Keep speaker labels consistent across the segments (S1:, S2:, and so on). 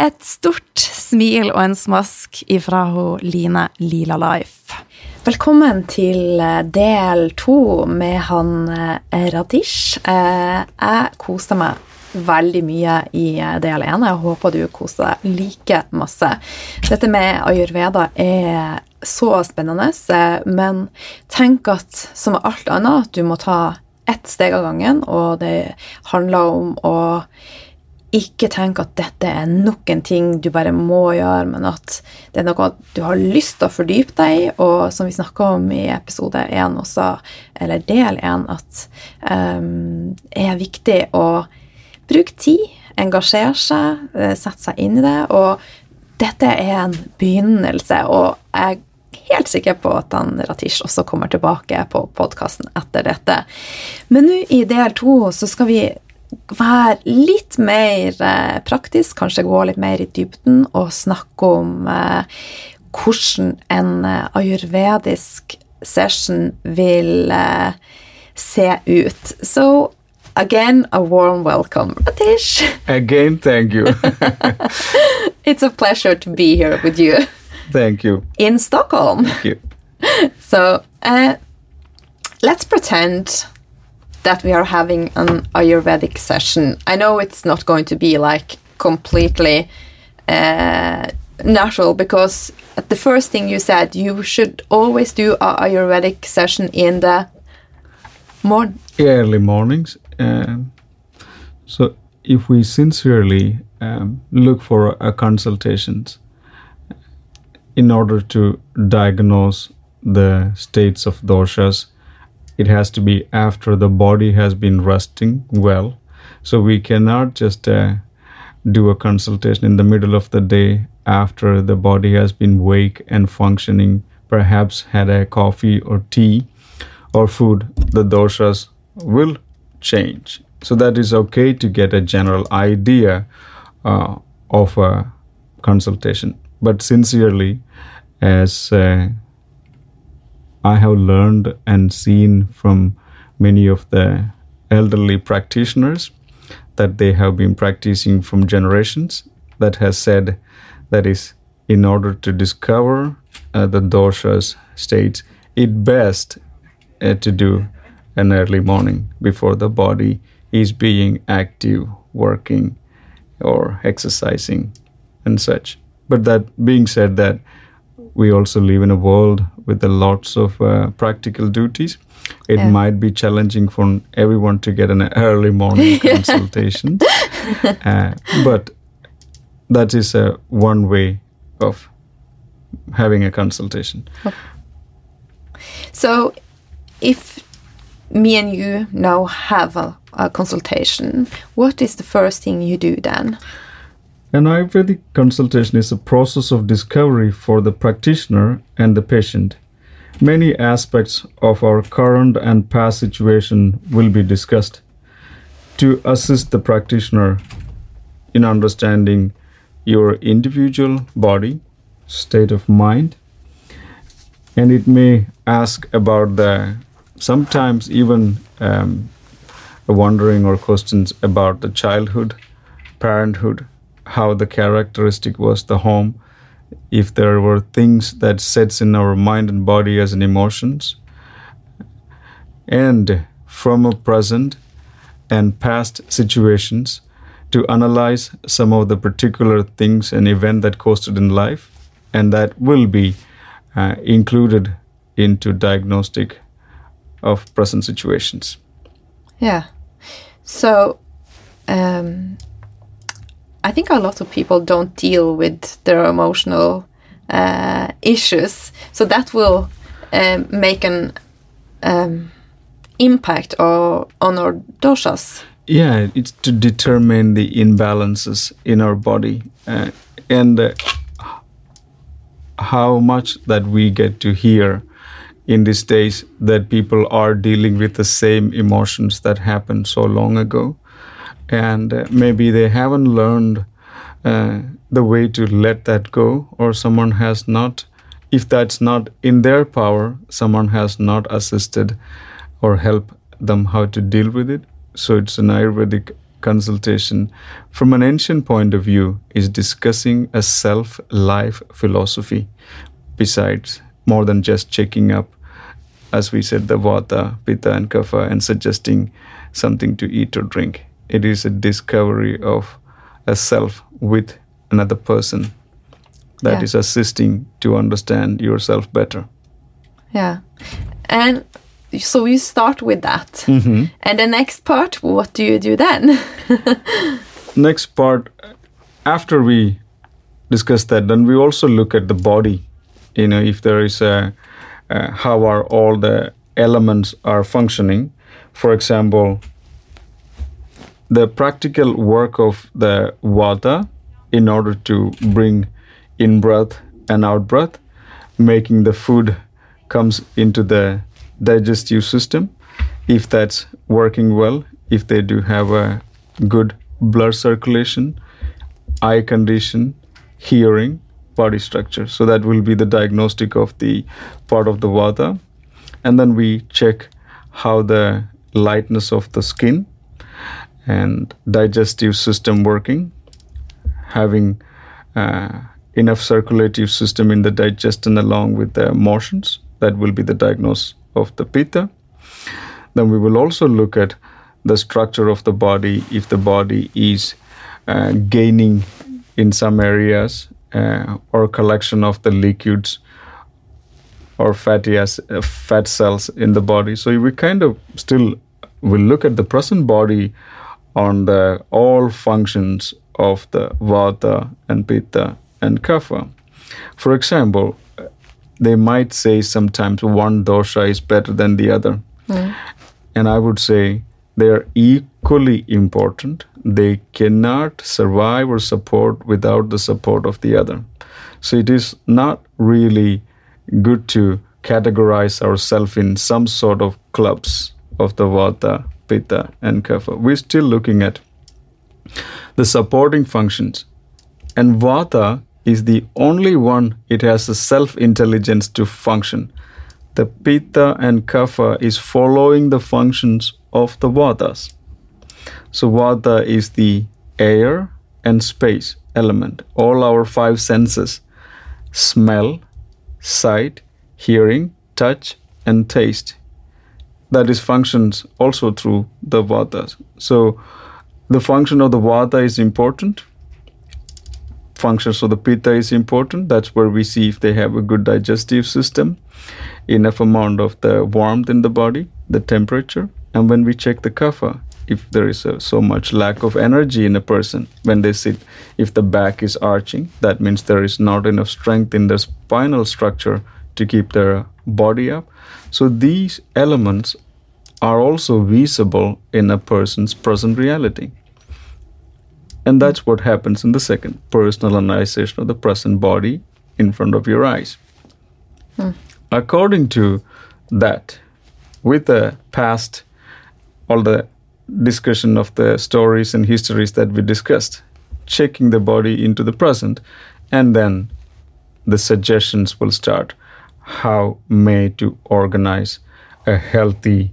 S1: Et stort smil og en smask ifra Line Lila Life. Velkommen til eh, del to med han eh, Radish. Eh, jeg koste meg veldig mye i del én. Jeg håper du koser deg like masse. Dette med ayurveda er så spennende, men tenk at som med alt annet, du må ta ett steg av gangen, og det handler om å ikke tenk at dette er nok en ting du bare må gjøre, men at det er noe du har lyst til å fordype deg i, og som vi snakka om i episode én også, eller del én, at um, er viktig å bruke tid, engasjere seg, eh, sette seg inn i det. Og dette er en begynnelse, og jeg er helt sikker på at han Ratish også kommer tilbake på podkasten etter dette. Men nå i del to så skal vi være litt mer eh, praktisk, kanskje gå litt mer i dybden og snakke om eh, hvordan en eh, ayurvedisk session vil se ut. So again, a warm welcome, Ratish.
S2: Again, thank you.
S1: it's a pleasure to be here with you.
S2: Thank you.
S1: In Stockholm.
S2: Thank you.
S1: So uh, let's pretend that we are having an Ayurvedic session. I know it's not going to be like completely uh, natural because the first thing you said, you should always do a Ayurvedic session in the morning.
S2: Early mornings. Um, so if we sincerely um, look for a consultations in order to diagnose the states of doshas it has to be after the body has been resting well. So we cannot just uh, do a consultation in the middle of the day after the body has been wake and functioning, perhaps had a coffee or tea or food. The doshas will change. So that is okay to get a general idea uh, of a consultation. But sincerely, as uh, I have learned and seen from many of the elderly practitioners that they have been practicing from generations that has said that is in order to discover uh, the doshas states it best uh, to do an early morning before the body is being active working or exercising and such. But that being said that we also live in a world with a lots of uh, practical duties. It yeah. might be challenging for everyone to get an early morning consultation, uh, but that is uh, one way of having a consultation.
S1: So, if me and you now have a, a consultation, what is the first thing you do then?
S2: An Ayurvedic consultation is a process of discovery for the practitioner and the patient. Many aspects of our current and past situation will be discussed to assist the practitioner in understanding your individual body, state of mind, and it may ask about the sometimes even um, wondering or questions about the childhood, parenthood, how the characteristic was the home, if there were things that sets in our mind and body as an emotions, and from a present and past situations to analyze some of the particular things and event that caused it in life and that will be uh, included into diagnostic of present situations
S1: Yeah. So, um, I think a lot of people don't deal with their emotional uh, issues. So that will um, make an um, impact or, on our doshas.
S2: Yeah, it's to determine the imbalances in our body uh, and uh, how much that we get to hear in these days that people are dealing with the same emotions that happened so long ago. And uh, maybe they haven't learned uh, the way to let that go, or someone has not, if that's not in their power, someone has not assisted or helped them how to deal with it. So it's an Ayurvedic consultation from an ancient point of view is discussing a self life philosophy besides more than just checking up as we said the vata pitta and kapha and suggesting something to eat or drink it is a discovery of a self with another person that
S1: Yeah.
S2: is assisting to understand yourself better
S1: Yeah. And so you start with that. And the next part, what do you do then?
S2: next part after we discuss that then we also look at the body you know if there is a uh, how are all the elements are functioning for example the practical work of the vata in order to bring in breath and out breath making the food comes into the digestive system. If that's working well if they do have a good blood circulation eye condition hearing body structure. So that will be the diagnostic of the part of the vata and then we check how the lightness of the skin and digestive system working having uh, enough circulative system in the digestion along with the motions that will be the diagnosis of the pitta. Then we will also look at the structure of the body if the body is uh, gaining in some areas uh, or collection of the liquids or fatty as uh, fat cells in the body. So we kind of still will look at the present body on the all functions of the vata and pitta and kapha for example they might say sometimes one dosha is better than the other hmm. and I would say they are equally important. They cannot survive or support without the support of the other. So it is not really good to categorize ourselves in some sort of clubs of the Vata, Pitta, and Kapha. We're still looking at the supporting functions. And Vata is the only one it has the self intelligence to function the pitta and kapha is following the functions of the vatas. So vata is the air and space element. All our five senses smell, sight, hearing, touch, and taste. That is functions also through the vatas. So the function of the vata is important. Functions of the pitta is important. That's where we see if they have a good digestive system enough amount of the warmth in the body, the temperature, and when we check the kapha, if there is a, so much lack of energy in a person when they sit, if the back is arching, that means there is not enough strength in the spinal structure to keep their body up. So these elements are also visible in a person's present reality. And that's what happens in the second personalization of the present body in front of your eyes. Hmm. According to that, with the past, all the discussion of the stories and histories that we discussed, checking the body into the present, and then the suggestions will start how may to organize a healthy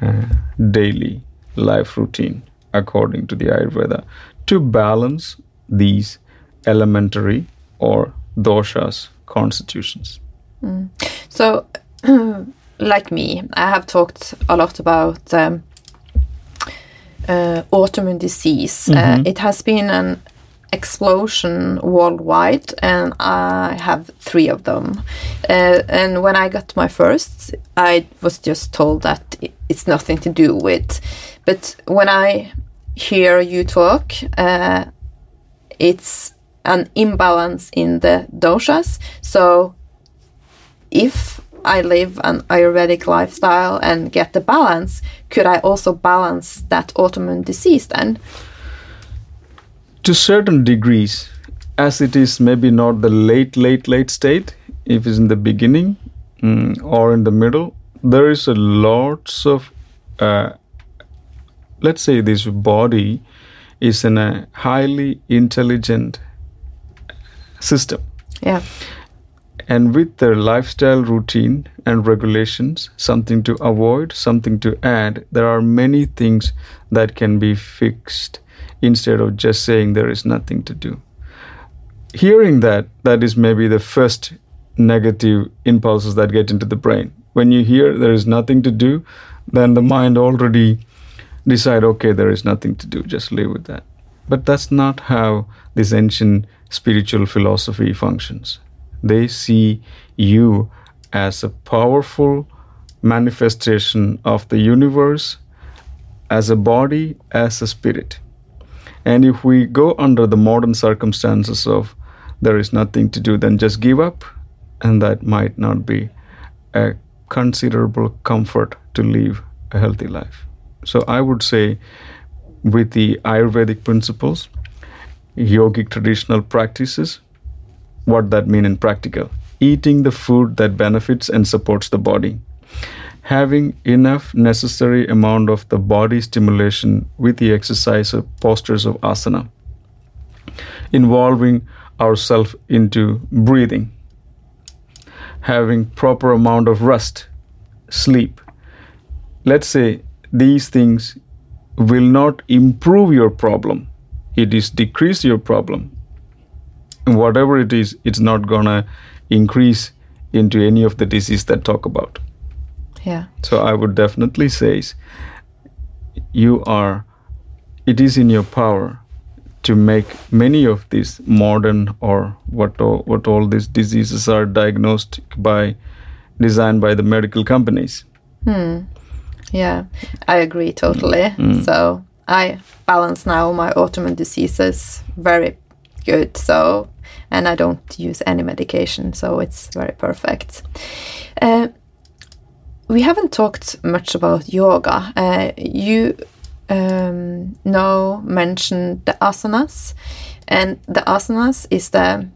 S2: uh, daily life routine according to the Ayurveda to balance these elementary or doshas constitutions.
S1: So, like me, I have talked a lot about um, uh, autoimmune disease. Uh, it has been an explosion worldwide, and I have three of them. Uh, and when I got my first, I was just told that it's nothing to do with. But when I hear you talk, uh, it's an imbalance in the doshas. So if I live an Ayurvedic lifestyle and get the balance, could I also balance that autoimmune disease then?
S2: To certain degrees, as it is maybe not the late, late, late state, if it's in the beginning mm, or in the middle, there is a lots of, uh, let's say, this body is in a highly intelligent system.
S1: Yeah.
S2: And with their lifestyle routine and regulations, something to avoid, something to add, there are many things that can be fixed instead of just saying there is nothing to do. Hearing that, that is maybe the first negative impulses that get into the brain. When you hear there is nothing to do, then the mind already decide, okay, there is nothing to do, just live with that. But that's not how this ancient spiritual philosophy functions. They see you as a powerful manifestation of the universe, as a body, as a spirit. And if we go under the modern circumstances of there is nothing to do, then just give up, and that might not be a considerable comfort to live a healthy life. So I would say, with the Ayurvedic principles, yogic traditional practices, what that mean in practical? Eating the food that benefits and supports the body having enough necessary amount of the body stimulation with the exercise of postures of asana involving ourselves into breathing having proper amount of rest sleep. Let's say these things will not improve your problem. It is decrease your problem. Whatever it is it's not gonna increase into any of the disease that talk about
S1: Yeah.
S2: so i would definitely say you are it is in your power to make many of these modern or what all, what all these diseases are diagnosed by designed by the medical companies hmm.
S1: Yeah. I agree totally. Mm. Mm. So I balance now my autoimmune diseases very good. So, and I don't use any medication. So it's very perfect. Uh, we haven't talked much about yoga. Uh, you um, now mentioned the asanas, and the asanas is the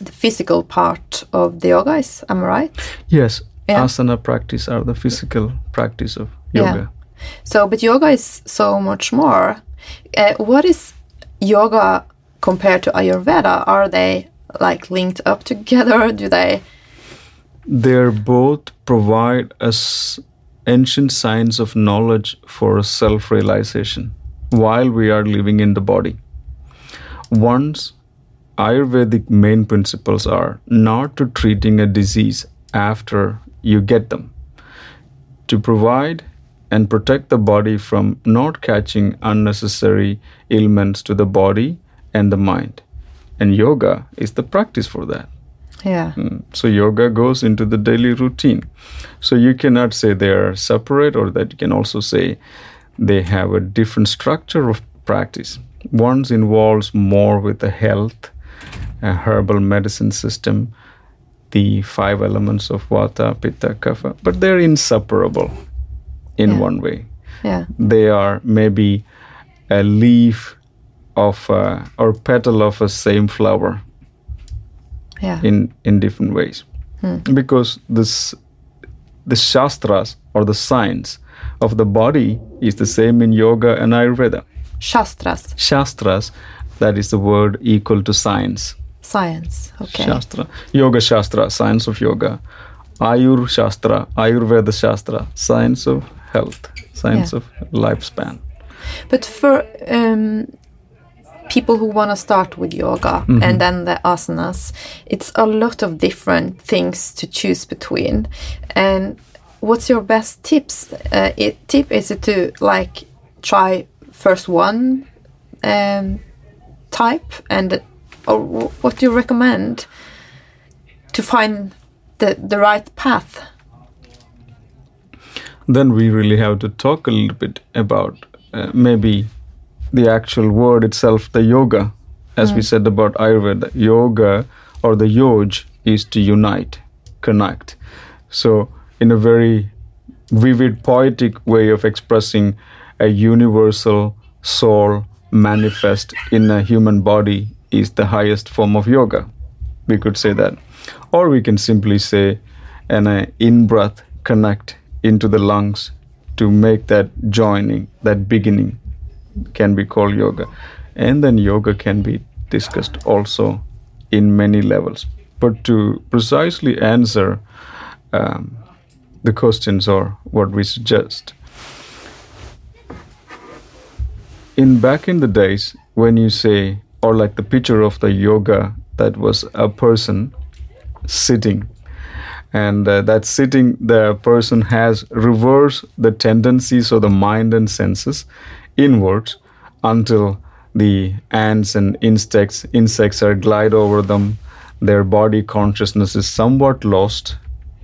S1: the physical part of the yoga. Is am I right?
S2: yes
S1: Yeah.
S2: asana practice are the physical practice of yoga. Yeah.
S1: So, but yoga is so much more. Uh, what is yoga compared to Ayurveda? Are they like linked up together? Do they?
S2: They both provide us ancient science of knowledge for self realization while we are living in the body. One's Ayurvedic main principles are not to treating a disease after you get them, to provide and protect the body from not catching unnecessary ailments to the body and the mind. And yoga is the practice for that.
S1: Yeah.
S2: Mm. So yoga goes into the daily routine. So you cannot say they are separate, or that you can also say they have a different structure of practice. One's involves more with the health, a herbal medicine system, the five elements of vata, pitta, kapha, but they're inseparable in
S1: Yeah.
S2: one way
S1: Yeah.
S2: they are maybe a leaf of uh, or petal of a same flower
S1: Yeah.
S2: in in different ways because this the shastras or the science of the body is the same in yoga and ayurveda
S1: Shastras,
S2: shastras that is the word equal to science
S1: science. Okay.
S2: shastra yoga shastra science of yoga ayur shastra ayurveda shastra science of health, science
S1: Yeah.
S2: of lifespan.
S1: But for um, people who want to start with yoga and then the asanas, it's a lot of different things to choose between. And what's your best tips? Uh, it, tip is it to like try first one um, type, and or what do you recommend to find the the right path?
S2: then we really have to talk a little bit about uh, maybe the actual word itself, the yoga. As we said about Ayurveda, yoga or the yoj is to unite, connect. So, in a very vivid, poetic way of expressing a universal soul manifest in a human body is the highest form of yoga. We could say that. Or we can simply say an uh, in breath connect into the lungs to make that joining, that beginning can be called yoga. And then yoga can be discussed also in many levels. But to precisely answer um, the questions or what we suggest, in back in the days when you say or like the picture of the yoga that was a person sitting and uh, that sitting the person has reversed the tendencies of the mind and senses inwards until the ants and insects insects are glide over them. Their body consciousness is somewhat lost.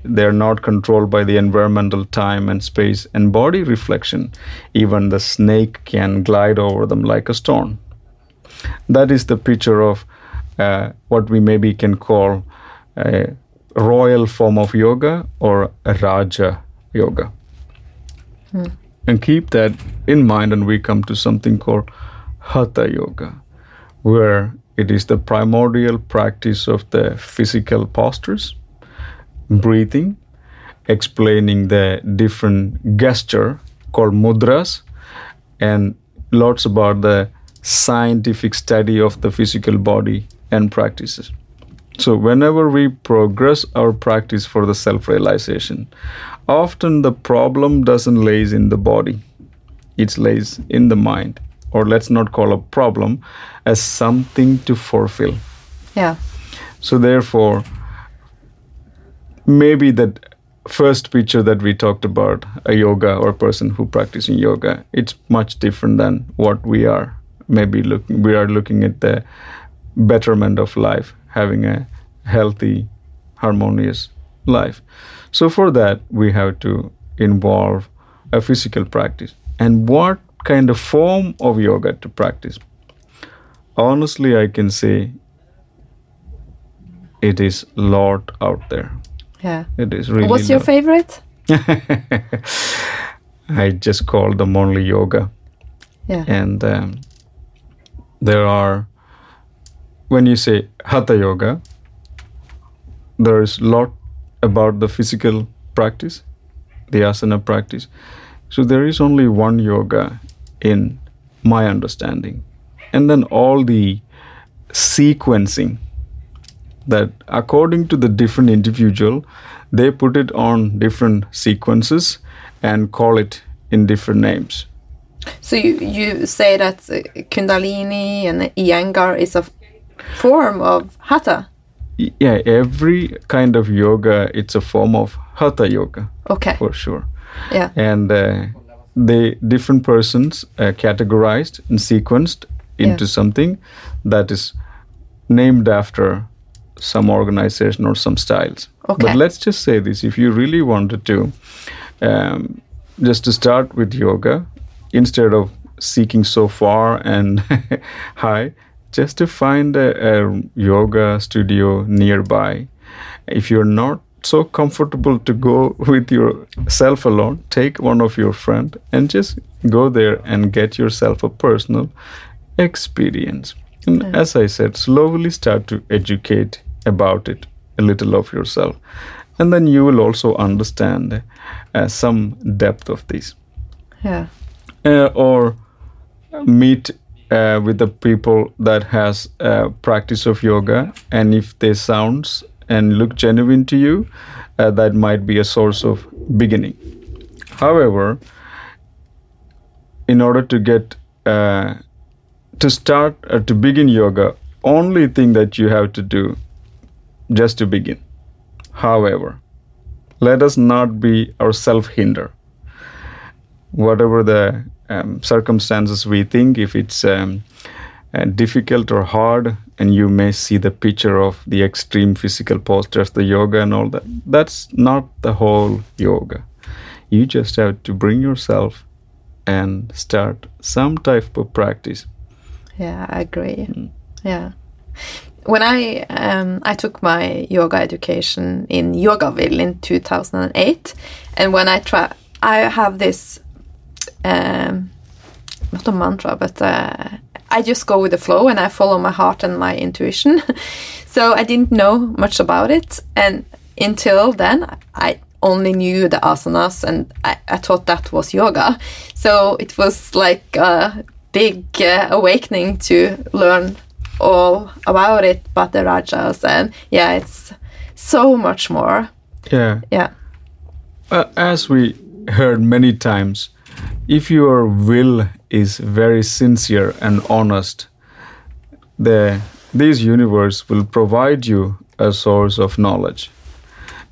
S2: They're not controlled by the environmental time and space and body reflection. Even the snake can glide over them like a stone. That is the picture of uh, what we maybe can call a royal form of yoga or a raja yoga and keep that in mind and we come to something called hatha yoga where it is the primordial practice of the physical postures breathing explaining the different gesture called mudras and lots about the scientific study of the physical body and practices. So whenever we progress our practice for the self realization often the problem doesn't lays in the body it lays in the mind or let's not call a problem as something to fulfill
S1: Yeah.
S2: so therefore, maybe that first picture that we talked about, a yoga or a person who practicing yoga, it's much different than what we are. Maybe looking, we are looking at the betterment of life, having a healthy, harmonious life. So for that, we have to involve a physical practice. And what kind of form of yoga to practice? Honestly, I can say it is lot out there.
S1: Yeah.
S2: It is really.
S1: What's your
S2: lot.
S1: favorite?
S2: I just call them only yoga,
S1: Yeah.
S2: and um, there are. When you say hatha yoga, there is lot about the physical practice, the asana practice. So there is only one yoga in my understanding, and then all the sequencing that according to the different individual they put it on different sequences and call it in different names
S1: So you, you say that Kundalini and Iyengar is a form of Hatha?
S2: Yeah every kind of yoga it's a form of hatha yoga
S1: Okay.
S2: for sure
S1: Yeah.
S2: and uh, they different persons uh, categorized and sequenced into
S1: Yeah.
S2: something that is named after some organization or some styles
S1: Okay.
S2: but let's just say this if you really wanted to um, just to start with yoga instead of seeking so far and high just to find a, a yoga studio nearby if you're not so comfortable to go with yourself alone take one of your friend and just go there and get yourself a personal experience and as i said slowly start to educate about it a little of yourself and then you will also understand uh, some depth of this.
S1: Yeah.
S2: uh, or meet uh, with the people that has a practice of yoga and if they sounds and look genuine to you uh, that might be a source of beginning However, in order to get uh, to start or to begin yoga, only thing that you have to do just to begin. However, let us not be our self hinder. Whatever the um, circumstances we think, if it's um, uh, difficult or hard, and you may see the picture of the extreme physical postures, the yoga, and all that, that's not the whole yoga. You just have to bring yourself and start some type of practice.
S1: Yeah, I agree. Yeah. When I um, I took my yoga education in Yogaville in 2008, and when I try, I have this um, not a mantra, but uh, I just go with the flow and I follow my heart and my intuition. so I didn't know much about it, and until then, I only knew the asanas, and I, I thought that was yoga. So it was like a big uh, awakening to learn all about it, but the rajas, and yeah, it's so much more.
S2: Yeah.
S1: Yeah,
S2: Uh, as we heard many times, if your will is very sincere and honest, the this universe will provide you a source of knowledge.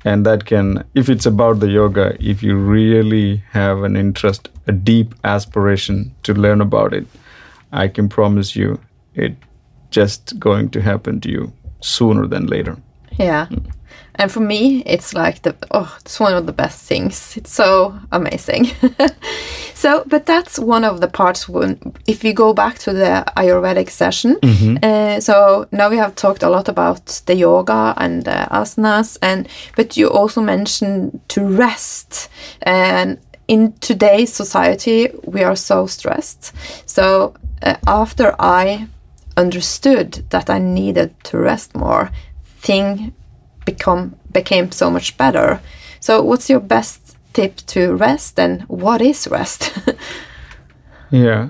S2: And that can, if it's about the yoga, if you really have an interest, a deep aspiration to learn about it, I can promise you it just going to happen to you sooner than later.
S1: yeah. Mm. And for me, it's like the oh, it's one of the best things. It's so amazing. so, but that's one of the parts when if we go back to the Ayurvedic session. Uh, so now we have talked a lot about the yoga and the asanas, and but you also mentioned to rest. And in today's society, we are so stressed. So uh, after I understood that I needed to rest more, thing become became so much better. So what's your best tip to rest and what is rest?
S2: Yeah.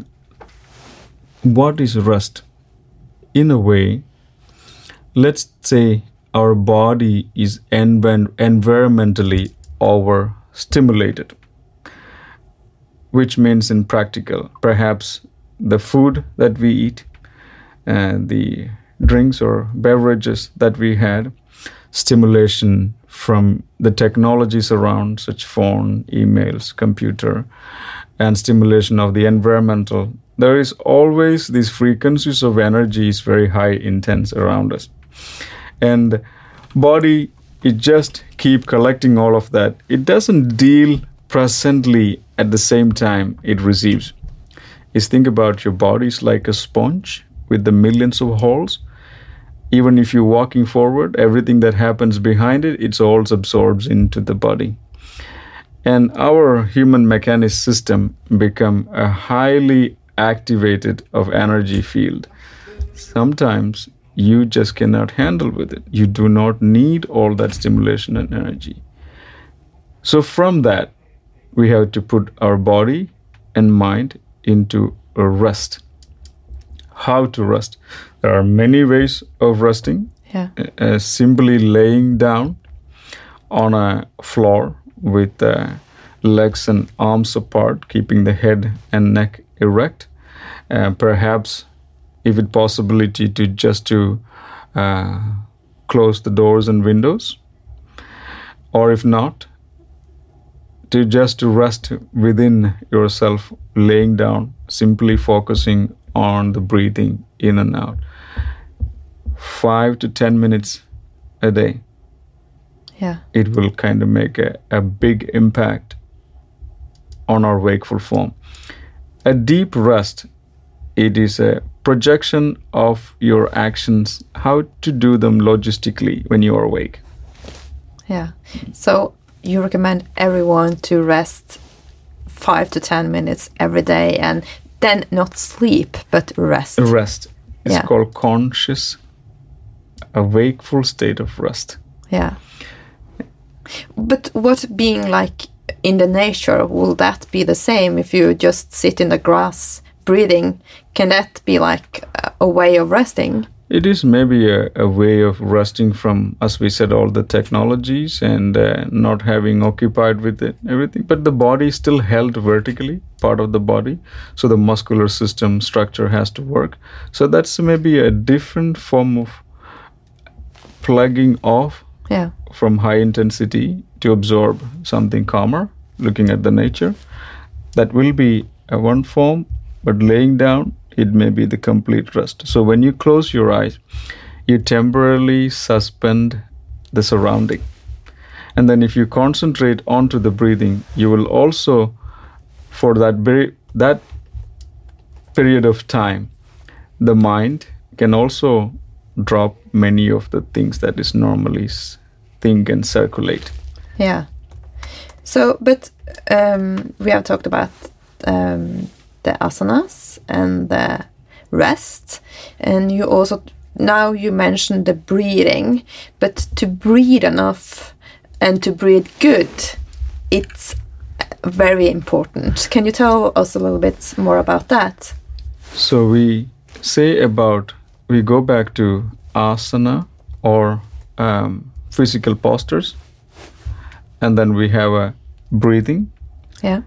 S2: What is rest? In a way, let's say our body is env- environmentally overstimulated, which means in practical, perhaps the food that we eat, and the drinks or beverages that we had, stimulation from the technologies around, such phone, emails, computer, and stimulation of the environmental. There is always these frequencies of energy is very high, intense around us, and body it just keep collecting all of that. It doesn't deal presently at the same time it receives. Is think about your body is like a sponge with the millions of holes even if you're walking forward, everything that happens behind it, it's all absorbs into the body. And our human mechanic system become a highly activated of energy field. Sometimes you just cannot handle with it. You do not need all that stimulation and energy. So from that, we have to put our body and mind into a rest. How to rest? There are many ways of resting.
S1: yeah.
S2: Uh, simply laying down on a floor with uh, legs and arms apart, keeping the head and neck erect. Uh, perhaps, if it possibility to just to uh, close the doors and windows, or if not, to just to rest within yourself, laying down, simply focusing on the breathing in and out. Five to ten minutes a day
S1: Yeah.
S2: it will kind of make a, a big impact on our wakeful form. A deep rest, it is a projection of your actions, how to do them logistically when you are awake.
S1: Yeah. So you recommend everyone to rest five to ten minutes every day and then not sleep but rest.
S2: Rest is
S1: Yeah.
S2: called conscious, a wakeful state of rest.
S1: Yeah. But what being like in the nature, will that be the same if you just sit in the grass breathing? Can that be like a- way of resting?
S2: It is maybe a, a way of resting from, as we said, all the technologies and uh, not having occupied with it, everything. But the body is still held vertically, part of the body. So the muscular system structure has to work. So that's maybe a different form of plugging off
S1: Yeah.
S2: from high intensity to absorb something calmer, looking at the nature. That will be a one form, but laying down, it may be the complete rest. So when you close your eyes, you temporarily suspend the surrounding. And then if you concentrate onto the breathing, you will also, for that very that period of time, the mind can also drop many of the things that is normally think and circulate.
S1: Yeah. So, but um, we have talked about um, the asanas and the rest, and you also now you mentioned the breathing, but to breathe enough and to breathe good, it's very important. Can you tell us a little bit more about that?
S2: So we say about we go back to asana or um, physical postures, and then we have a breathing
S1: Yeah.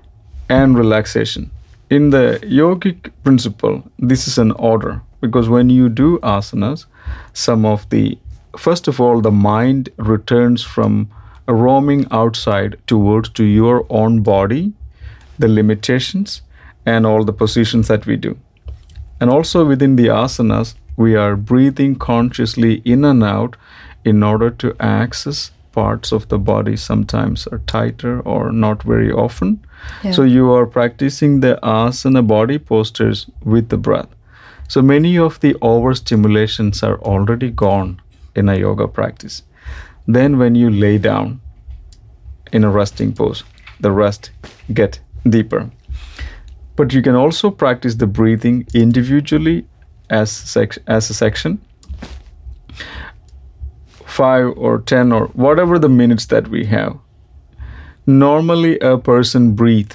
S2: and relaxation. In the yogic principle, this is an order because when you do asanas, some of the first of all the mind returns from roaming outside towards to your own body, the limitations and all the positions that we do. And also within the asanas, we are breathing consciously in and out in order to access parts of the body sometimes are tighter or not very often.
S1: Yeah.
S2: So you are practicing the asana body postures with the breath. So many of the overstimulations are already gone in a yoga practice. Then when you lay down in a resting pose, the rest get deeper. But you can also practice the breathing individually as sec- as a section. Five or ten or whatever the minutes that we have. Normally, a person breathe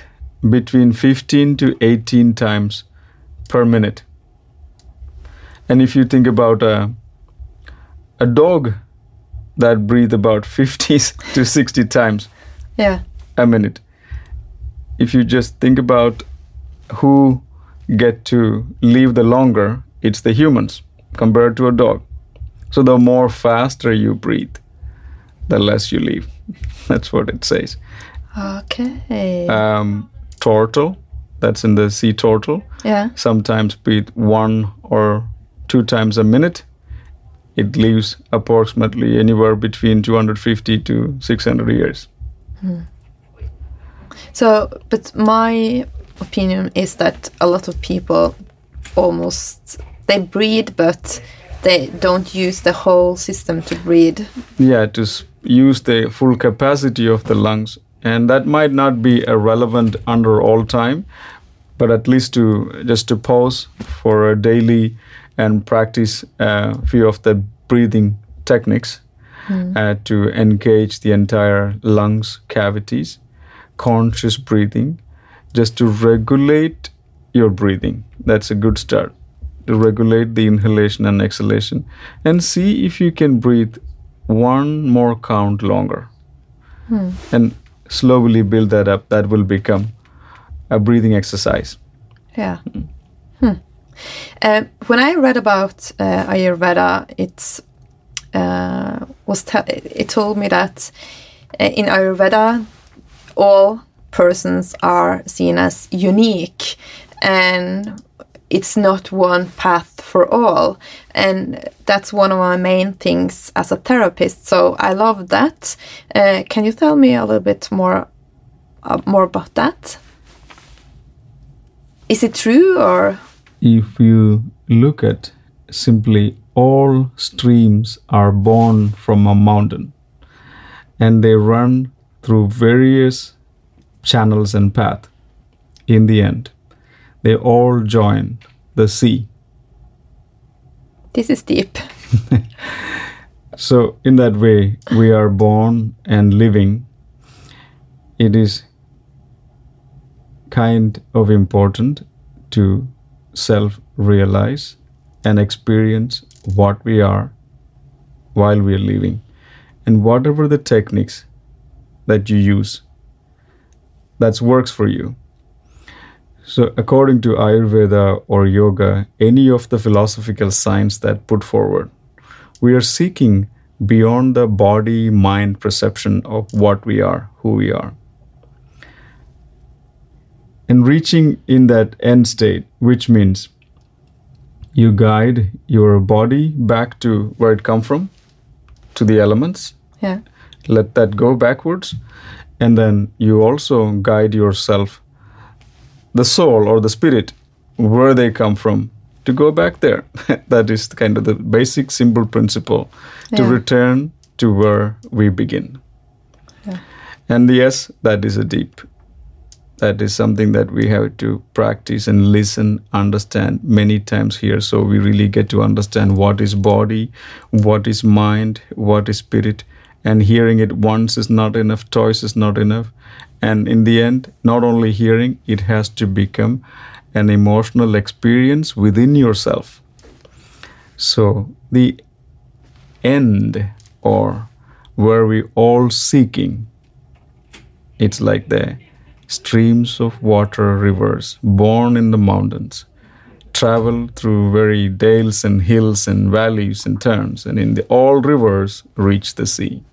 S2: between 15 to 18 times per minute. And if you think about a, a dog that breathe about 50 to 60 times
S1: Yeah.
S2: a minute. If you just think about who get to live the longer, it's the humans compared to a dog. So the more faster you breathe, the less you live. That's what it says.
S1: Okay.
S2: Um, turtle, that's in the sea turtle,
S1: yeah.
S2: sometimes breathe one or two times a minute. It lives approximately anywhere between 250 to 600 years. Hmm.
S1: So, but my opinion is that a lot of people almost they breathe, but they don't use the whole system to breathe.
S2: yeah to use the full capacity of the lungs. And that might not be relevant under all time but at least to just to pause for a daily and practice a few of the breathing techniques uh, to engage the entire lungs cavities conscious breathing just to regulate your breathing. That's a good start to regulate the inhalation and exhalation and see if you can breathe one more count longer. And slowly build that up. That will become a breathing exercise.
S1: Yeah. Hmm. Uh, when I read about uh, Ayurveda, it's uh, was it told me that uh, in Ayurveda, all persons are seen as unique, and it's not one path for all. And that's one of my main things as a therapist. So I love that. Uh, can you tell me a little bit more uh, more about that? Is it true or?
S2: if you look at simply all streams are born from a mountain and they run through various channels and path in the end they all join the sea
S1: This is deep.
S2: so in that way we are born and living it is kind of important to self realize and experience what we are while we are living. And whatever the techniques that you use, that works for you. So, according to Ayurveda or yoga, any of the philosophical science that put forward, we are seeking beyond the body mind perception of what we are, who we are. And reaching in that end state, which means you guide your body back to where it come from, to the elements.
S1: Yeah.
S2: Let that go backwards. And then you also guide yourself, the soul or the spirit, where they come from, to go back there. that is kind of the basic simple principle to return to where we begin.
S1: Yeah.
S2: And yes, that is a deep. That is something that we have to practice and listen, understand many times here. So we really get to understand what is body, what is mind, what is spirit. And hearing it once is not enough, twice is not enough. And in the end, not only hearing, it has to become an emotional experience within yourself. So the end or where we all seeking it's like the streams of water rivers born in the mountains travel through very dales and hills and valleys and turns and in the all rivers reach the sea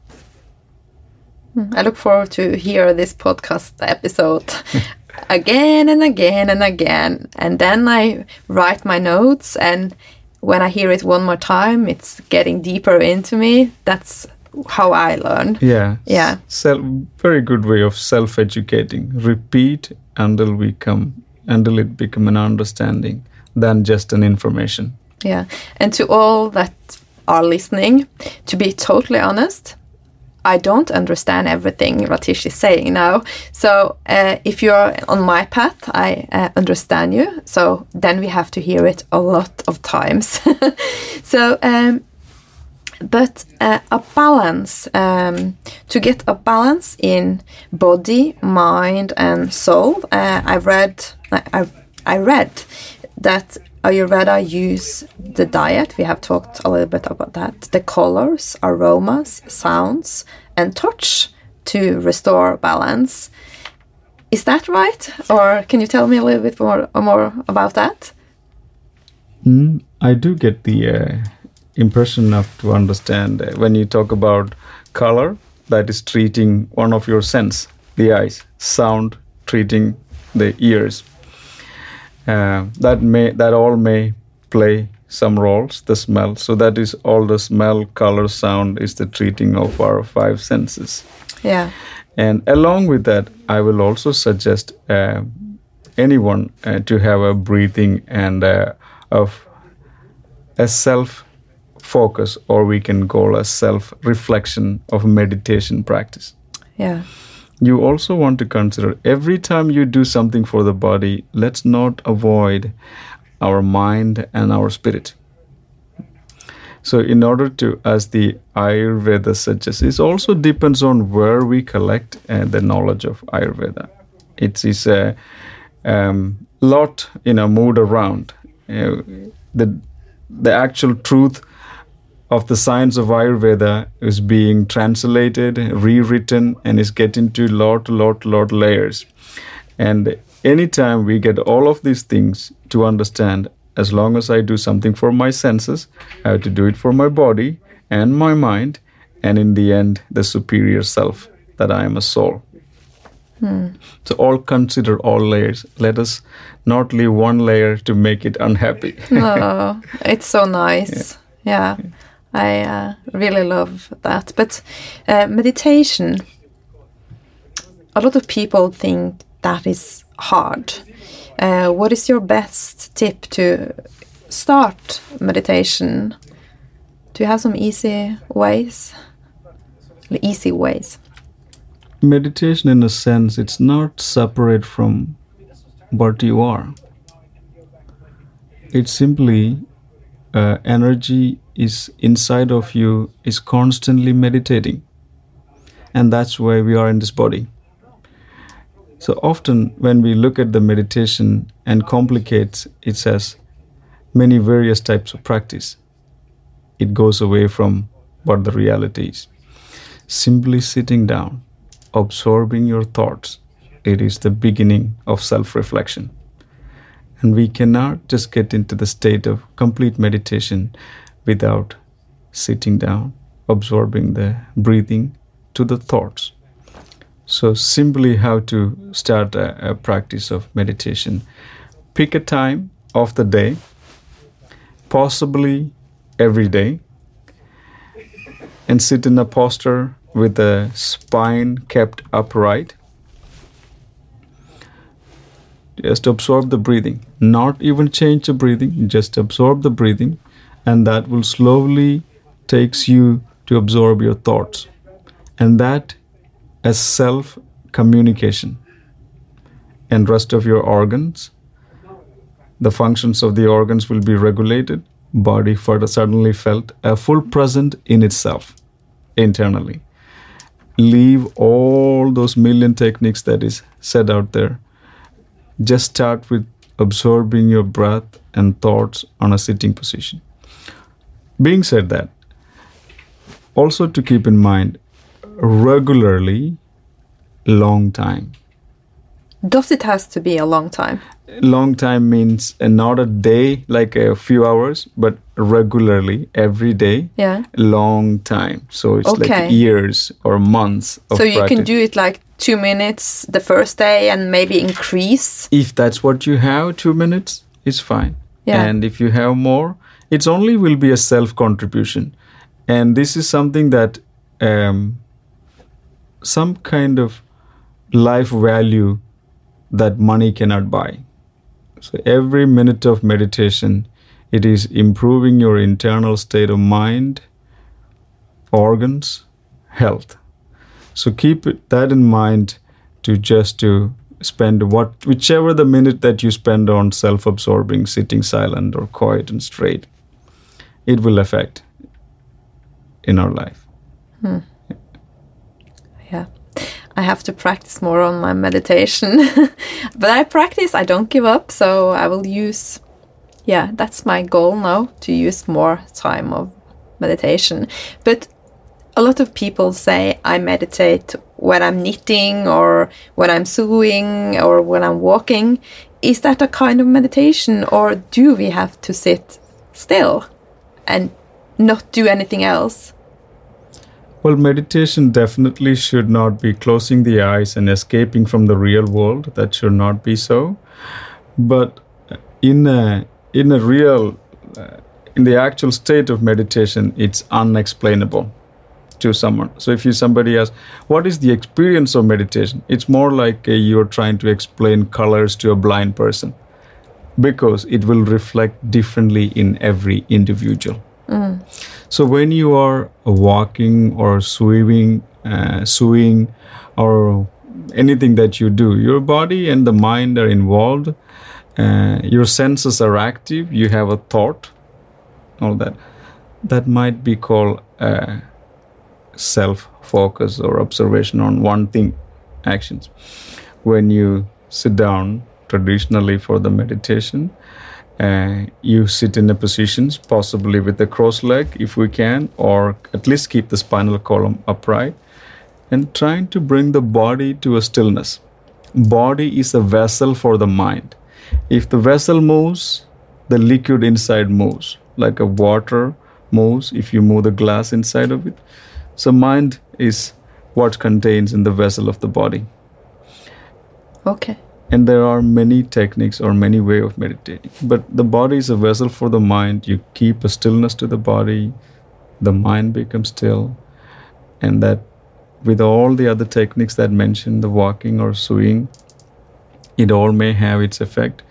S2: Mm-hmm.
S1: I look forward to hear this podcast episode again and again and again. And then I write my notes and when I hear it one more time, it's getting deeper into me. That's how I learn.
S2: yeah
S1: Yeah.
S2: self, very good way of self-educating repeat until we come until it become an understanding than just an information
S1: Yeah. And to all that are listening, to be totally honest, I don't understand everything Ratish is saying now. So uh, if you're on my path, I uh, understand you. So then we have to hear it a lot of times. so, um, but uh, a balance, um, to get a balance in body, mind, and soul. Uh, I read, I, I, I read that Ayurveda use the diet. We have talked a little bit about that. The colors, aromas, sounds, and touch to restore balance. Is that right? Or can you tell me a little bit more, more about that?
S2: Mm, I do get the uh, impression enough to understand uh, when you talk about color, that is treating one of your sense, the eyes, sound, treating the ears. Uh, that may that all may play some roles. The smell, so that is all the smell, color, sound is the treating of our five senses.
S1: Yeah.
S2: And along with that, I will also suggest uh, anyone uh, to have a breathing and uh, of a self focus, or we can call a self reflection of meditation practice.
S1: Yeah.
S2: You also want to consider every time you do something for the body, let's not avoid our mind and our spirit. So, in order to, as the Ayurveda suggests, it also depends on where we collect uh, the knowledge of Ayurveda. It is a um, lot, you know, moved around. Uh, the the actual truth of the science of Ayurveda is being translated, rewritten, and is getting to lot, lot, lot layers. And anytime we get all of these things to understand, as long as I do something for my senses, I have to do it for my body and my mind, and in the end, the superior self that I am a soul. Hmm. So, all consider all layers. Let us not leave one layer to make it unhappy.
S1: oh, it's so nice. Yeah, I uh, really love that. But uh, meditation, a lot of people think that is hard. Uh, what is your best tip to start meditation? Do you have some easy ways? Easy ways.
S2: meditation in a sense it's not separate from what you are it's simply uh, energy is inside of you is constantly meditating and that's why we are in this body so often when we look at the meditation and complicate it says many various types of practice it goes away from what the reality is. Simply sitting down, absorbing your thoughts, it is the beginning of self reflection. And we cannot just get into the state of complete meditation without sitting down, absorbing the breathing to the thoughts. So, simply how to start a, a practice of meditation. Pick a time of the day, possibly every day, and sit in a posture with the spine kept upright. Just absorb the breathing, not even change the breathing, just absorb the breathing, and that will slowly takes you to absorb your thoughts. And that as self communication and rest of your organs the functions of the organs will be regulated. Body further suddenly felt a full present in itself internally. Leave all those million techniques that is set out there. Just start with absorbing your breath and thoughts on a sitting position being said that also to keep in mind regularly long time
S1: Does it has to be a long time?
S2: long time means uh, not a day like a few hours but regularly every day
S1: Yeah.
S2: long time so it's
S1: Okay.
S2: like years or months of
S1: So you can do it like two minutes the first day and maybe increase.
S2: if that's what you have two minutes it's fine
S1: Yeah.
S2: and if you have more it's only will be a self contribution and this is something that um, some kind of life value that money cannot buy. So every minute of meditation it is improving your internal state of mind organs health. So keep that in mind to just to spend what whichever the minute that you spend on self-absorbing, sitting silent or quiet and straight, it will affect in our life. Hmm.
S1: Yeah. I have to practice more on my meditation. but I practice, I don't give up, so I will use yeah, that's my goal now to use more time of meditation. But a lot of people say I meditate when I'm knitting or when I'm sewing or when I'm walking. Is that a kind of meditation or do we have to sit still and not do anything else?
S2: Well, meditation definitely should not be closing the eyes and escaping from the real world. That should not be so. But in a in a real uh, in the actual state of meditation, it's unexplainable to someone. So if you somebody asks, "What is the experience of meditation?" It's more like uh, you're trying to explain colors to a blind person because it will reflect differently in every individual. So when you are walking or swimming, uh, sewing, or anything that you do, your body and the mind are involved. Uh, your senses are active. You have a thought, all that. That might be called uh, self-focus or observation on one thing, actions. When you sit down traditionally for the meditation, uh, you sit in a positions possibly with the cross leg if we can or at least keep the spinal column upright. And trying to bring the body to a stillness. Body is a vessel for the mind. If the vessel moves the liquid inside moves like a water moves if you move the glass inside of it. So mind is what contains in the vessel of the body.
S1: Okay.
S2: And there are many techniques or many way of meditating. But the body is a vessel for the mind. You keep a stillness to the body. The mind becomes still. And that with all the other techniques that mention the walking or sewing it all may have its effect.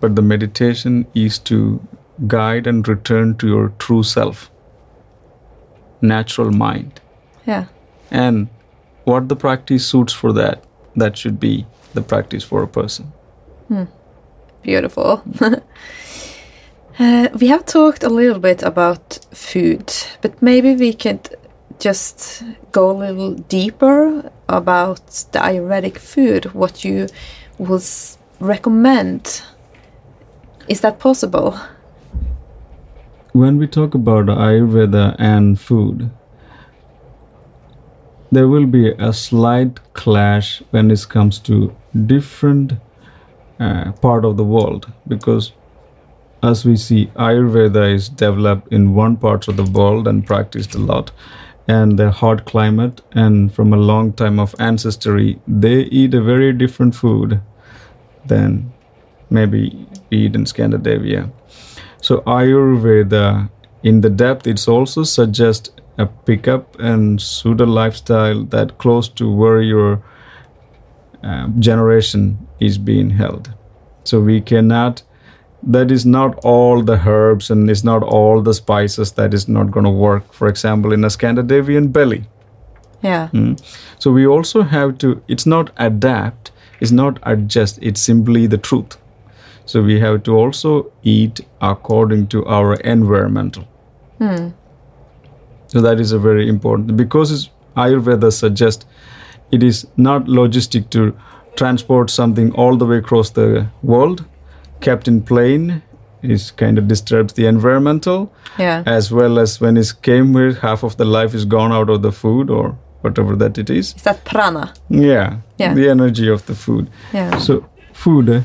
S2: But the meditation is to guide and return to your true self. Natural mind.
S1: Yeah.
S2: and what the practice suits for that that should be the practice for a person
S1: Beautiful. uh, we have talked a little bit about food, but maybe we could just go a little deeper about the Ayurvedic food, what you would recommend. Is that possible?
S2: when we talk about Ayurveda and food, there will be a slight clash when it comes to different uh, part of the world because as we see ayurveda is developed in one part of the world and practiced a lot and the hot climate and from a long time of ancestry they eat a very different food than maybe we eat in scandinavia. So ayurveda in the depth it's also suggests a pickup and pseudo lifestyle that close to where your uh, generation is being held. So we cannot that is not all the herbs and it's not all the spices that is not going to work. For example in a scandinavian belly.
S1: Yeah.
S2: Mm. so we also have to it's not adapt it's not adjust it's simply the truth. So we have to also eat according to our environmental so that is a very important because it's, ayurveda suggests it is not logistic to transport something all the way across the world kept in plane is kind of disturbs the environmental
S1: Yeah.
S2: as well as when it came here half of the life is gone out of the food or whatever that it is
S1: Is that prana?
S2: yeah,
S1: Yeah.
S2: the energy of the food
S1: Yeah.
S2: so food uh,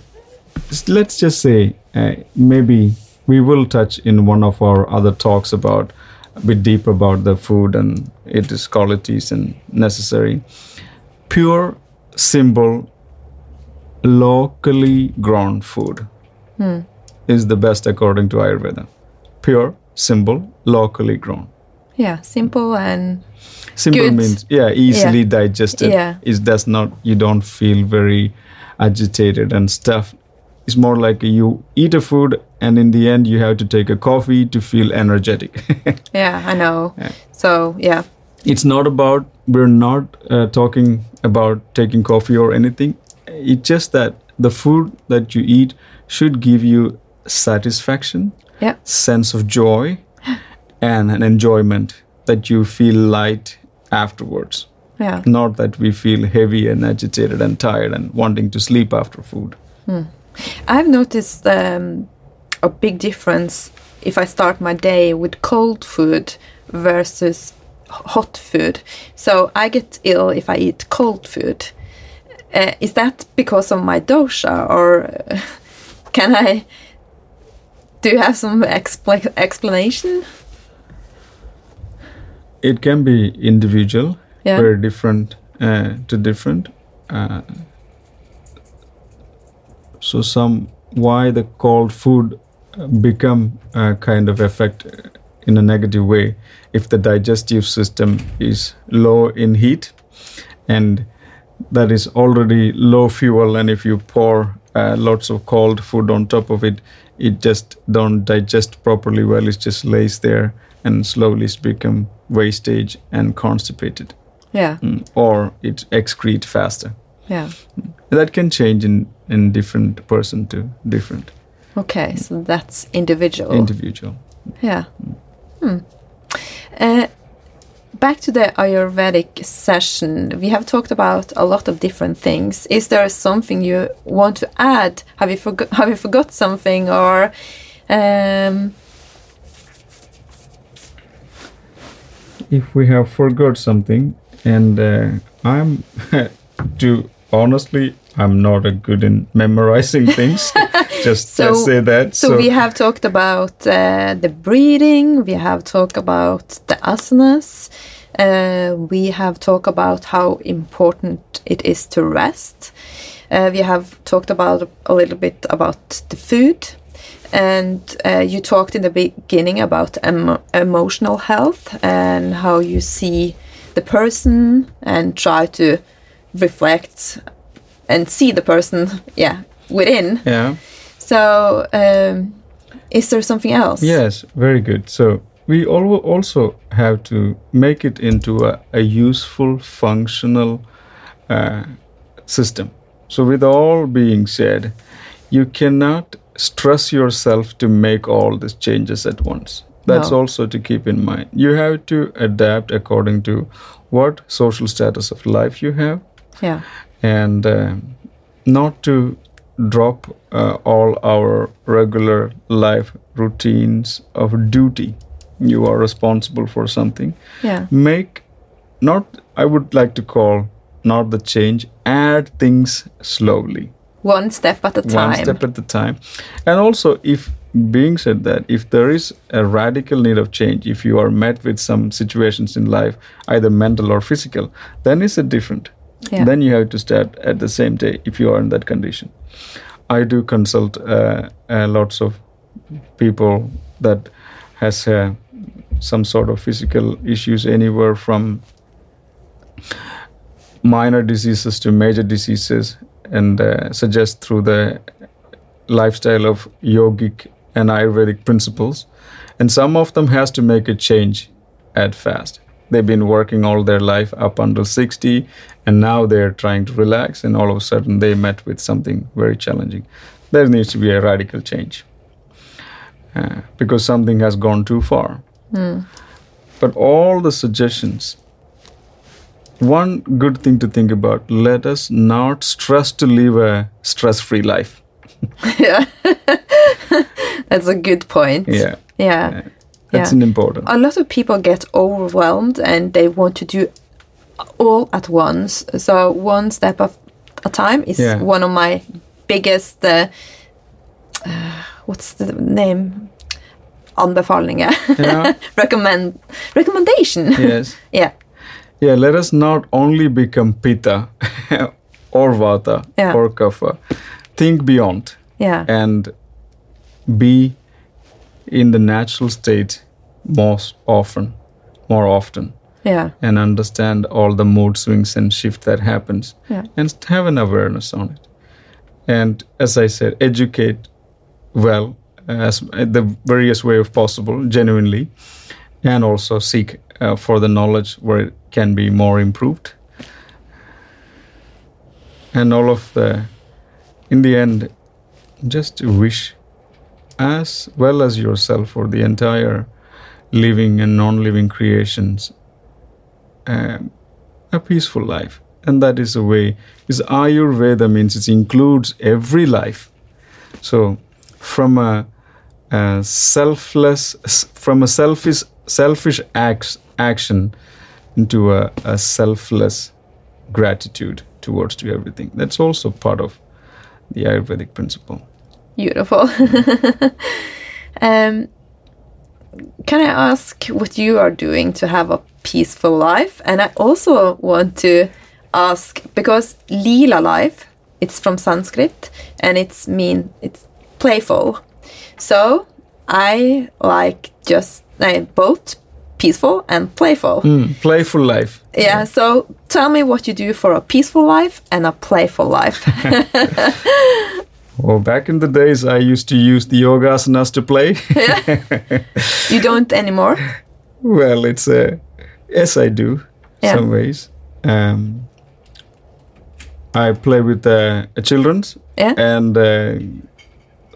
S2: let's just say uh, maybe we will touch in one of our other talks about bit deep about the food and its qualities and necessary pure simple locally grown food hmm. is the best according to ayurveda pure simple locally grown
S1: Yeah. Simple and
S2: simple
S1: Good.
S2: means yeah easily digested
S1: Yeah.
S2: it does not you don't feel very agitated and stuff it's more like you eat a food and in the end you have to take a coffee to feel energetic
S1: yeah, I know. So yeah.
S2: it's not about we're not uh, talking about taking coffee or anything it's just that the food that you eat should give you satisfaction
S1: Yeah.
S2: sense of joy and an enjoyment that you feel light afterwards
S1: Yeah.
S2: not that we feel heavy and agitated and tired and wanting to sleep after food
S1: I've noticed um, a big difference if I start my day with cold food versus hot food. So I get ill if I eat cold food. Uh, is that because of my dosha, or can I? Do you have some expla- explanation?
S2: it can be individual
S1: Yeah.
S2: very different uh, to different uh, so some why the cold food uh, become a kind of effect in a negative way if the digestive system is low in heat and that is already low fuel and if you pour uh, lots of cold food on top of it it just don't digest properly well it just lays there and slowly it's become wastage and constipated.
S1: Yeah,
S2: Mm, or it excrete faster.
S1: Yeah.
S2: that can change in in different person to different
S1: Okay, so that's individual.
S2: individual
S1: Yeah. Hmm. Uh, back to the Ayurvedic session, we have talked about a lot of different things. Is there something you want to add? Have you forgot? Have you forgot something, or um,
S2: if we have forgot something and uh, i'm to honestly i'm not a good in memorizing things just
S1: So-
S2: say that
S1: so, we have talked about uh, the breathing. We have talked about the asanas. Uh, we have talked about how important it is to rest. Uh, we have talked about a little bit about the food. And uh, you talked in the beginning about emo- emotional health and how you see the person and try to reflect and see the person, yeah, within.
S2: yeah
S1: So, um, is there something else?
S2: Yes, very good. So we al- also have to make it into a, a useful, functional uh, system. So, with all being said, you cannot stress yourself to make all these changes at once. That's
S1: No.
S2: also to keep in mind. You have to adapt according to what social status of life you have
S1: Yeah.
S2: and uh, not to drop uh, all our regular life routines of duty. You are responsible for something.
S1: Yeah.
S2: Make not, I would like to call not the change, add things slowly
S1: One step at a time.
S2: one step at a time and also if being said that if there is a radical need of change if you are met with some situations in life either mental or physical then it's a different
S1: Yeah.
S2: then you have to start at the same day if you are in that condition. I do consult uh, uh, lots of people that has uh, some sort of physical issues anywhere from minor diseases to major diseases and uh, suggest through the lifestyle of yogic and ayurvedic principles. And some of them has to make a change at fast they've been working all their life up until 60 and now they're trying to relax and all of a sudden they met with something very challenging there needs to be a radical change uh, because something has gone too far but all the suggestions one good thing to think about let us not stress to live a stress free life
S1: yeah. That's a good point.
S2: yeah
S1: Yeah.
S2: That's
S1: Yeah.
S2: an important
S1: A lot of people get overwhelmed and they want to do all at once. So one step of a time is
S2: Yeah.
S1: one of my biggest. Uh, uh, what's the name? Anbefalinger.
S2: Yeah.
S1: Recommend recommendation.
S2: yes
S1: yeah.
S2: yeah let us not only become pitta or vata
S1: Yeah.
S2: or kapha think beyond
S1: Yeah.
S2: and be in the natural state most often more often.
S1: Yeah.
S2: and understand all the mood swings and shift that happens.
S1: Yeah.
S2: and have an awareness on it. And as i said educate well as the various way of possible genuinely. And also seek uh, for the knowledge where it can be more improved. And all of the in the end just wish as well as yourself for the entire living and non-living creations um, a peaceful life. And that is a way is ayurveda means it includes every life. So from a, a selfless from a selfish selfish acts, action into a, a selfless gratitude towards to everything. That's also part of the ayurvedic principle.
S1: Beautiful. um, can I ask what you are doing to have a peaceful life? And I also want to ask because lila life, it's from Sanskrit and it's mean it's playful. So I like just uh, both peaceful and playful.
S2: Mm, playful life
S1: Yeah. So tell me what you do for a peaceful life and a playful life.
S2: well back in the days i used to use the yoga asanas to play
S1: you don't anymore.
S2: Well, it's a yes, I do.
S1: Yeah.
S2: Some ways. Um, I play with uh, childrens,
S1: Yeah.
S2: and uh,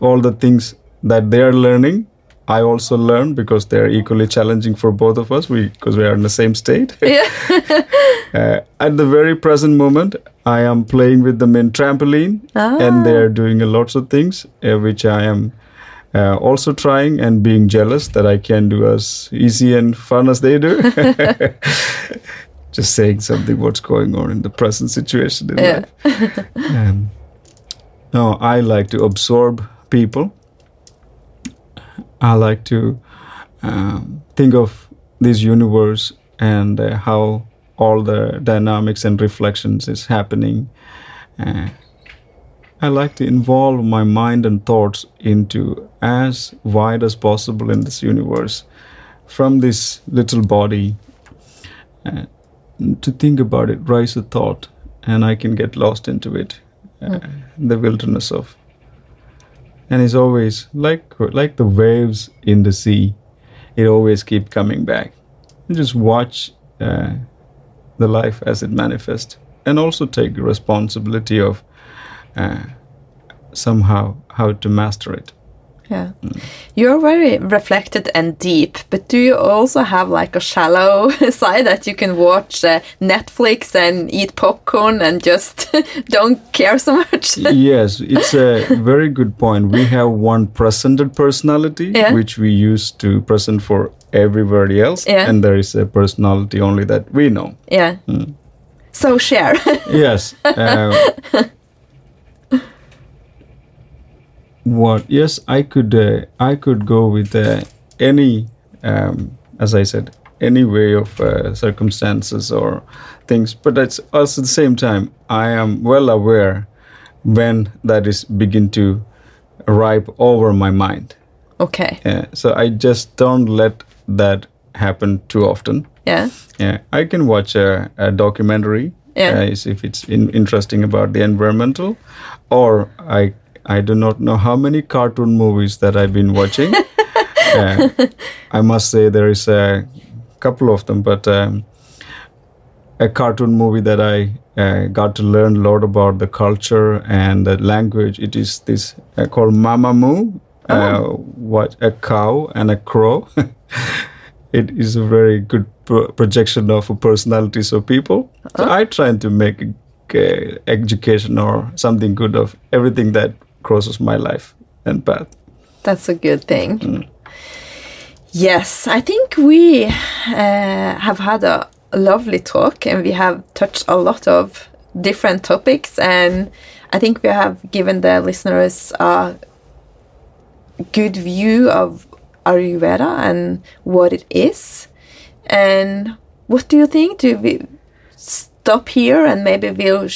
S2: all the things that they are learning, I also learn because they are equally challenging for both of us. We because we are in the same state.
S1: Yeah.
S2: uh, at the very present moment, I am playing with them in trampoline, and they are doing a lots of things uh, which I am. Uh, also trying and being jealous that I can do as easy and fun as they do. Just saying something what's going on in the present situation in
S1: Yeah.
S2: life. Um, no, I like to absorb people. I like to um, think of this universe and uh, how all the dynamics and reflections is happening. Uh, I like to involve my mind and thoughts into as wide as possible in this universe, from this little body. Uh, to think about it, rise a thought, and I can get lost into it, uh, the wilderness of. And it's always like like the waves in the sea, it always keep coming back. And just watch uh, the life as it manifests, and also take responsibility of uh, somehow how to master it
S1: Yeah. You're very reflected and deep, but do you also have like a shallow side that you can watch uh, Netflix and eat popcorn and just don't care so much?
S2: yes, it's a very good point. We have one presented personality,
S1: Yeah.
S2: which we use to present for everybody else,
S1: Yeah.
S2: and there is a personality only that we know.
S1: yeah. So share.
S2: yes. Uh, what? Yes, I could. Uh, I could go with uh, any, um, as I said, any way of uh, circumstances or things. But it's also at the same time, I am well aware when that is begin to ripe over my mind.
S1: okay.
S2: Uh, so I just don't let that happen too often.
S1: Yeah.
S2: Yeah, I can watch a, a documentary
S1: Yeah.
S2: uh, if it's in, interesting about the environmental, or I I do not know how many cartoon movies that I've been watching. uh, I must say there is a couple of them, but um, a cartoon movie that I uh, got to learn a lot about the culture and the language. It is this uh, called Mamamoo. Uh, what a cow and a crow. it is a very good pro- projection of personalities of people. So I try to make uh, education or something good of everything that crosses my life and path.
S1: That's a good thing. Yes, I think we uh, have had a lovely talk and we have touched a lot of different topics, and I think we have given the listeners a good view of Ayurveda and what it is. And what do you think? Do we stop here and maybe we'll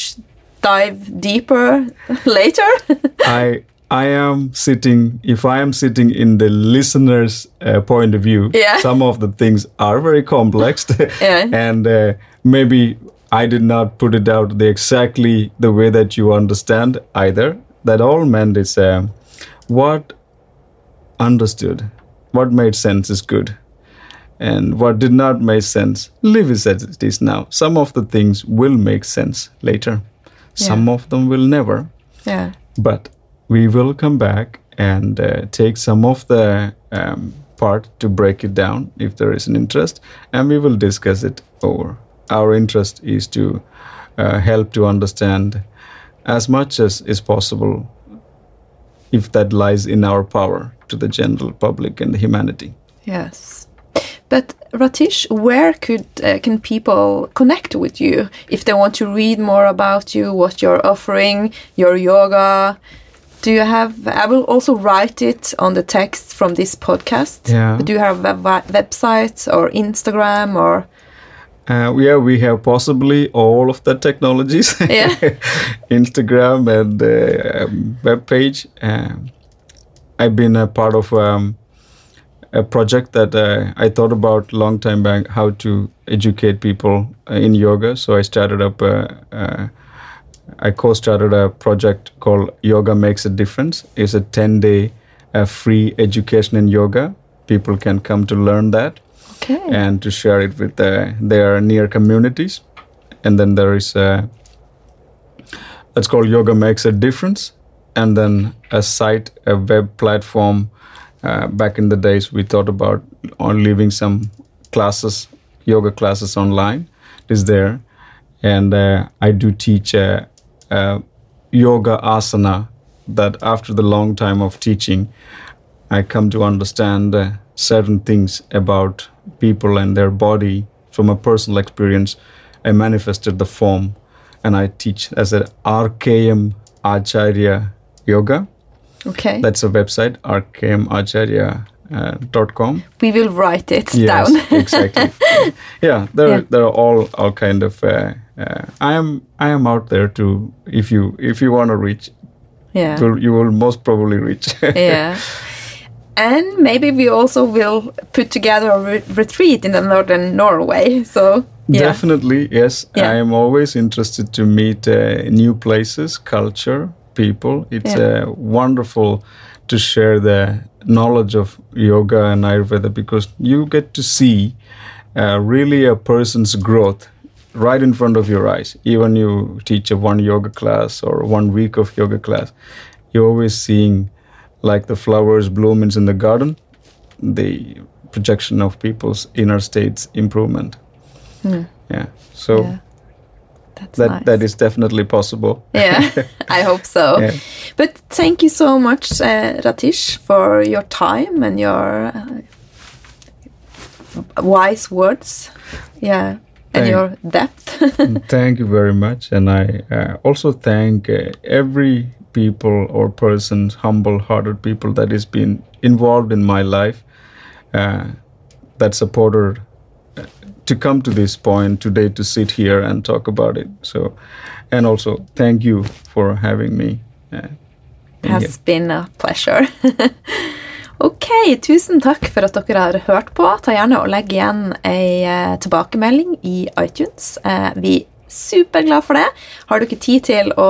S1: dive deeper later?
S2: I I am sitting. If I am sitting in the listener's uh, point of view,
S1: Yeah.
S2: some of the things are very complex,
S1: Yeah.
S2: and uh, maybe I did not put it out the exactly the way that you understand either. That all meant is um, what understood, what made sense is good, and what did not make sense, leave it as it is now. Some of the things will make sense later. Some of them will never.
S1: yeah.
S2: But we will come back and uh, take some of the um, part to break it down if there is an interest, and we will discuss it over. Our interest is to uh, help to understand as much as is possible, if that lies in our power, to the general public and the humanity.
S1: Yes. But Ratish, where could uh, can people connect with you if they want to read more about you, what you're offering, your yoga? Do you have? I will also write it on the text from this podcast.
S2: Yeah.
S1: But do you have a web- website or Instagram or?
S2: Uh, yeah, we have possibly all of the technologies.
S1: Yeah.
S2: Instagram and uh, um, web page. Um, I've been a part of um, a project that uh, I thought about a long time back how to educate people uh, in yoga. So I started up. Uh, uh, I co-started a project called Yoga Makes a Difference. It's a 10-day uh, free education in yoga. People can come to learn that
S1: Okay.
S2: and to share it with uh, their near communities. And then there is uh, it's called Yoga Makes a Difference, and then a site, a web platform. Uh, back in the days, we thought about on leaving some classes, yoga classes online. It is there, and uh, I do teach uh, uh, yoga asana. That after the long time of teaching, I come to understand certain things about people and their body from a personal experience. I manifested the form and I teach as a RKM Acharya Yoga.
S1: Okay.
S2: That's a website, rkmacharya.com.
S1: we will write it
S2: Yes,
S1: down.
S2: exactly. Yeah, there,
S1: Yeah.
S2: there are all, all kind of. Uh, uh, I am, I am out there to. If you, if you want to reach,
S1: yeah.
S2: will- you will most probably reach.
S1: yeah. And maybe we also will put together a re- retreat in the northern Norway. So yeah,
S2: Definitely, yes.
S1: Yeah.
S2: I am always interested to meet uh, new places, culture, people. It's
S1: Yeah.
S2: uh, wonderful to share the knowledge of yoga and Ayurveda because you get to see uh, really a person's growth right in front of your eyes. Even you teach a one yoga class or one week of yoga class, you're always seeing like the flowers bloomings in the garden, the projection of people's inner states improvement. Yeah. So
S1: Yeah. That's
S2: that
S1: nice.
S2: that is definitely possible.
S1: yeah, I hope so.
S2: Yeah.
S1: But thank you so much, uh, Ratish, for your time and your uh, wise words. Yeah, and
S2: Thank-
S1: your depth.
S2: thank you very much, and I uh, also thank uh, every people or persons, humble-hearted people that has been involved in my life, uh, that supported to come to this point today to sit here and talk about it. So, and also thank you for having me. Uh, Has here.
S1: been a pleasure. ok, tusen takk for at dere har hørt på. Ta gjerne og legg igjen ei eh, tilbakemelding i iTunes. Eh, vi er superglad for det. Har dere tid til å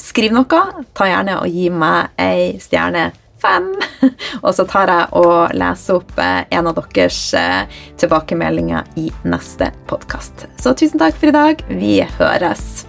S1: skrive noe, ta gjerne og gi meg ei stjerne fem. og så tar jeg og leser opp eh, en av deres eh, tilbakemeldinger i neste podkast. Så tusen takk for i dag. Vi høres.